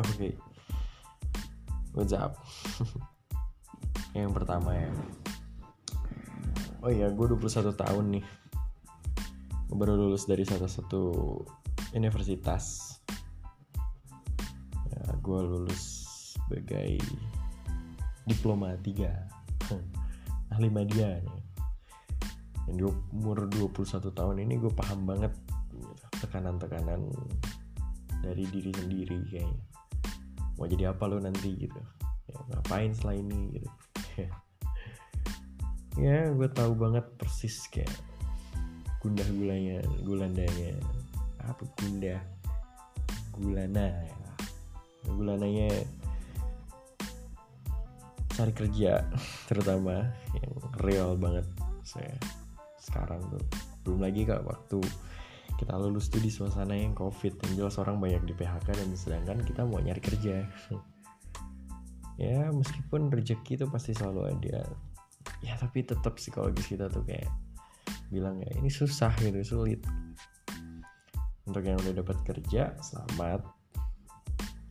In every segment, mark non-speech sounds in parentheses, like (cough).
oke. Okay. (laughs) up yang pertama ya. Oh iya gue 21 tahun nih. Baru lulus dari salah satu universitas. Ya, gue lulus sebagai diploma 3 ahli media nih. Yang di umur 21 tahun ini gue paham banget tekanan-tekanan dari diri sendiri kayaknya mau jadi apa lo nanti gitu. Ya, ngapain setelah ini gitu. (laughs) Ya gue tahu banget persis kayak gundah gulanya gulandanya. Apa gundah? Gulana ya. Gulananya cari kerja (laughs) terutama yang real banget saya sekarang tuh. Belum lagi kak waktu kita lulus tuh di suasana yang covid dan jelas orang banyak di PHK dan sedangkan kita mau nyari kerja. (laughs) Ya meskipun rezeki itu pasti selalu ada. Ya tapi tetap psikologis kita tuh kayak bilang ya ini susah gitu sulit. Untuk yang udah dapat kerja selamat.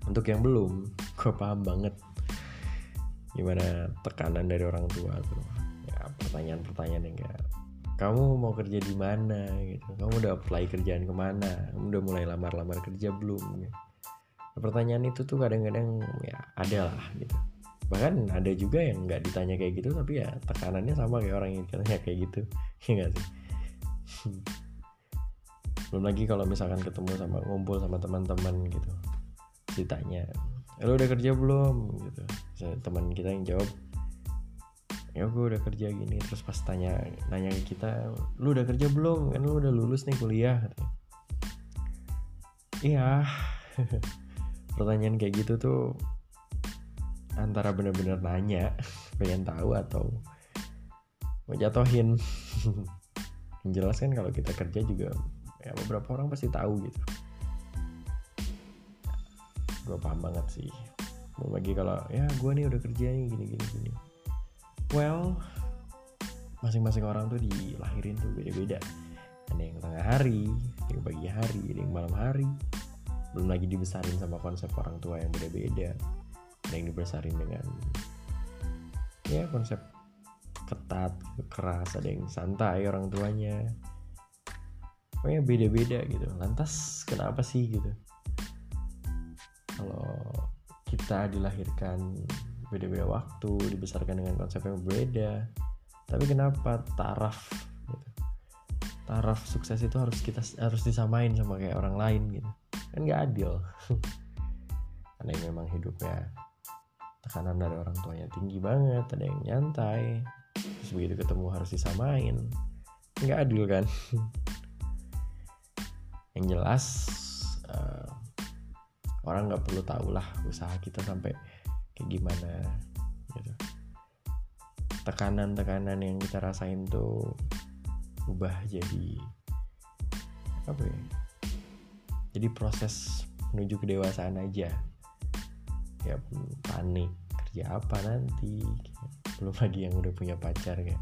Untuk yang belum (laughs) gue paham banget gimana tekanan dari orang tua tuh. Ya pertanyaan-pertanyaan yang kayak kamu mau kerja di mana? gitu. Kamu udah apply kerjaan ke mana? Kamu udah mulai lamar-lamar kerja belum? gitu. pertanyaan itu tuh kadang-kadang ya ada lah gitu. Bahkan ada juga yang nggak ditanya kayak gitu tapi ya tekanannya sama kayak orang yang katanya kayak gitu. (laughs) Ya gak sih? Belum lagi kalau misalkan ketemu sama ngumpul sama teman-teman gitu ditanya lo udah kerja belum? gitu. Teman kita yang jawab ya gue udah kerja gini terus pas tanya nanya ke kita lu udah kerja belum? Kan lu udah lulus nih kuliah iya. (laughs) Pertanyaan kayak gitu tuh antara bener-bener nanya (laughs) pengen tahu atau mau jatohin. (laughs) Yang jelas kan kalau kita kerja juga ya beberapa orang pasti tahu gitu. Gue paham banget sih. Mau lagi kalau ya gue nih udah kerja nih gini gini well masing-masing orang tuh dilahirin tuh beda-beda. Ada yang tengah hari ada yang pagi hari ada yang malam hari. Belum lagi dibesarin sama konsep orang tua yang beda-beda. Ada yang dibesarin dengan ya konsep ketat keras. Ada yang santai orang tuanya. Pokoknya beda-beda gitu. Lantas kenapa sih gitu? Kalau kita dilahirkan beda-beda waktu dibesarkan dengan konsep yang berbeda. Tapi kenapa taraf gitu? Taraf sukses itu harus kita harus disamain sama kayak orang lain gitu. Kan nggak adil. (laughs) Ada yang memang hidupnya tekanan dari orang tuanya tinggi banget ada yang nyantai. Terus begitu ketemu harus disamain. Nggak adil kan? (laughs) Yang jelas uh, orang nggak perlu tahu lah usaha kita sampai kayak gimana gitu. Tekanan-tekanan yang kita rasain tuh ubah jadi apa ya jadi proses menuju kedewasaan aja. Ya panik kerja apa nanti belum lagi yang udah punya pacar kayak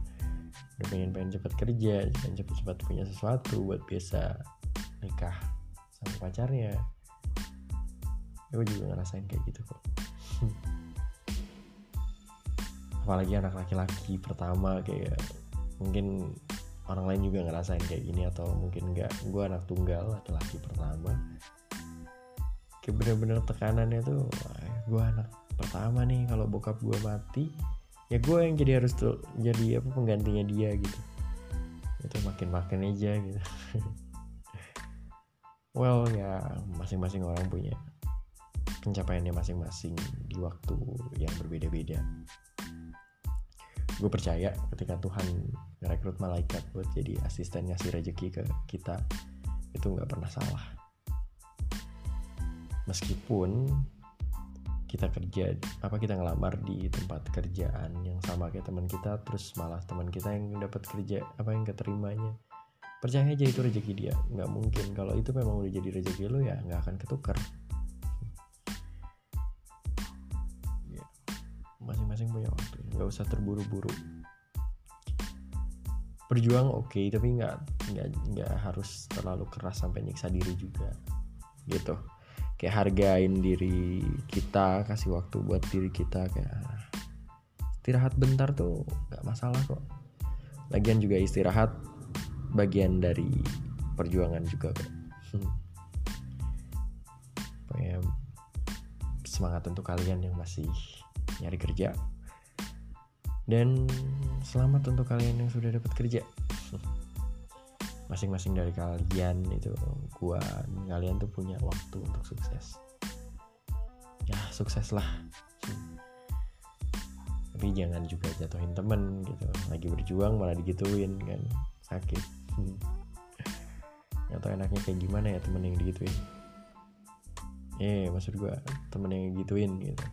udah pengen pengen cepet kerja pengen cepet cepet punya sesuatu buat bisa nikah sama pacarnya. Ya, gue juga ngerasain kayak gitu kok (laughs) apalagi anak laki-laki pertama kayak mungkin orang lain juga ngerasain kayak gini atau mungkin enggak gue anak tunggal laki-laki pertama. Kayak bener-bener tekanannya tuh gue anak pertama nih kalau bokap gue mati ya gue yang jadi harus tuh jadi apa penggantinya dia gitu. Itu makin makin aja gitu. (laughs) Well ya masing-masing orang punya pencapaiannya masing-masing di waktu yang berbeda-beda gue percaya ketika Tuhan merekrut malaikat buat jadi asisten ngasih rezeki ke kita itu nggak pernah salah. Meskipun kita kerja apa kita ngelamar di tempat kerjaan yang sama kayak teman kita terus malah teman kita yang dapat kerja apa yang keterimanya. Percaya aja itu rezeki dia. Nggak mungkin. Kalau itu memang udah jadi rezeki lo ya nggak akan ketukar. Ya, masing-masing punya nggak usah terburu-buru. Berjuang oke okay, tapi nggak nggak nggak harus terlalu keras sampai nyiksa diri juga gitu. Kayak hargain diri kita kasih waktu buat diri kita kayak istirahat bentar tuh nggak masalah kok. Lagian juga istirahat bagian dari perjuangan juga kok. (laughs) Semangat untuk kalian yang masih nyari kerja dan selamat untuk kalian yang sudah dapat kerja. Masing-masing dari kalian itu gua kalian tuh punya waktu untuk sukses. Ya sukses lah tapi jangan juga jatuhin temen gitu. Lagi berjuang malah digituin kan. Sakit. Tahu enaknya kayak gimana ya temen yang digituin. Eh maksud gua temen yang gituin gitu.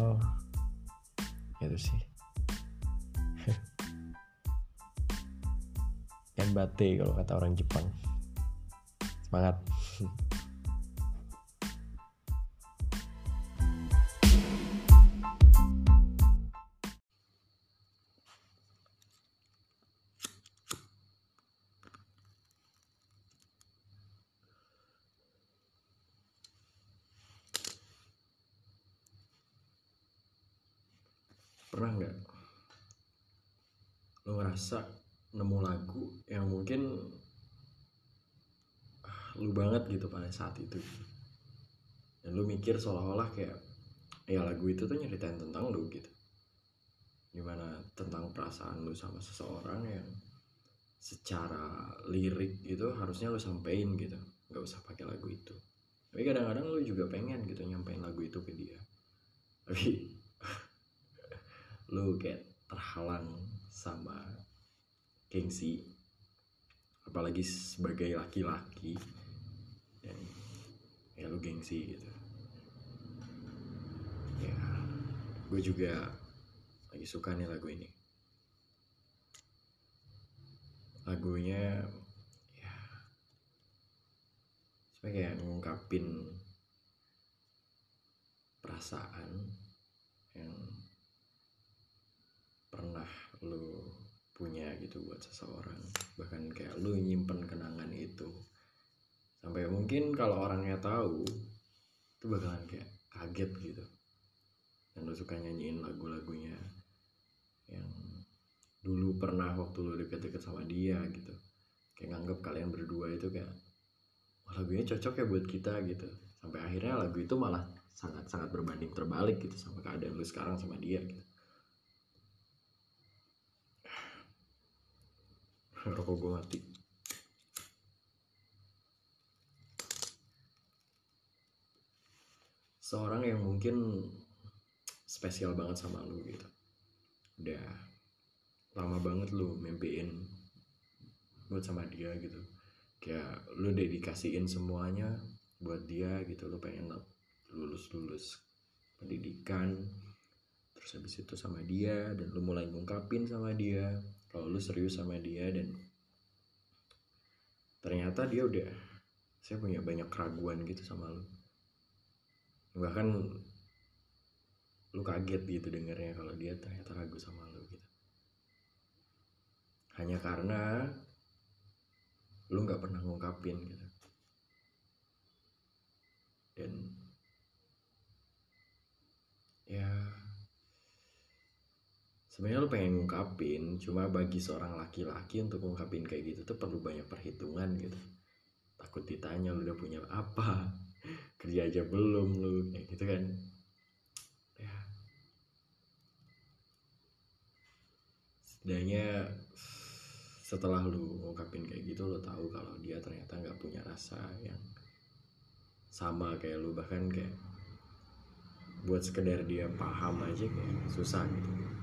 Oh sih. Kan bate kalau kata orang Jepang. Semangat pernah nggak lo ngerasa nemu lagu yang mungkin ah, lu banget gitu pada saat itu? Dan lu mikir seolah-olah kayak ya lagu itu tuh nyeritain tentang lu gitu. Gimana tentang perasaan lu sama seseorang yang secara lirik gitu harusnya lu sampein gitu. Nggak usah pakai lagu itu. Tapi kadang-kadang lu juga pengen gitu nyampein lagu itu ke dia. Tapi lu kayak terhalang sama gengsi apalagi sebagai laki-laki dan ya lu gengsi gitu. Ya gue juga lagi suka nih lagu ini. Lagunya ya sebenarnya kayak ngungkapin perasaan yang pernah lu punya gitu buat seseorang. Bahkan kayak lu nyimpen kenangan itu. Sampai mungkin kalau orangnya tahu itu bakalan kayak kaget gitu. Dan lu suka nyanyiin lagu-lagunya yang dulu pernah waktu lu deket-deket sama dia gitu. Kayak nganggep kalian berdua itu kayak Wah, lagunya cocok ya buat kita gitu. Sampai akhirnya lagu itu malah sangat-sangat berbanding terbalik gitu sama keadaan lu sekarang sama dia gitu rokok gue mati. Seorang yang mungkin spesial banget sama lu gitu. Udah lama banget lu mimpiin buat sama dia gitu. Kayak lu dedikasiin semuanya buat dia gitu. Lu pengen lulus lulus pendidikan terus habis itu sama dia dan lu mulai ngungkapin sama dia kalau lu serius sama dia dan ternyata dia udah saya punya banyak keraguan gitu sama lu. Bahkan lu kaget gitu dengarnya kalau dia ternyata ragu sama lu gitu. Hanya karena lu nggak pernah ngungkapin gitu. Dan sebenarnya lu pengen ngungkapin cuma bagi seorang laki-laki untuk ngungkapin kayak gitu tuh perlu banyak perhitungan gitu. Takut ditanya lu udah punya apa (laughs) kerja aja belum lu kayak gitu kan. Ya. Setidaknya setelah lu ngungkapin kayak gitu lu tahu kalau dia ternyata nggak punya rasa yang sama kayak lu. Bahkan kayak buat sekedar dia paham aja kayak susah gitu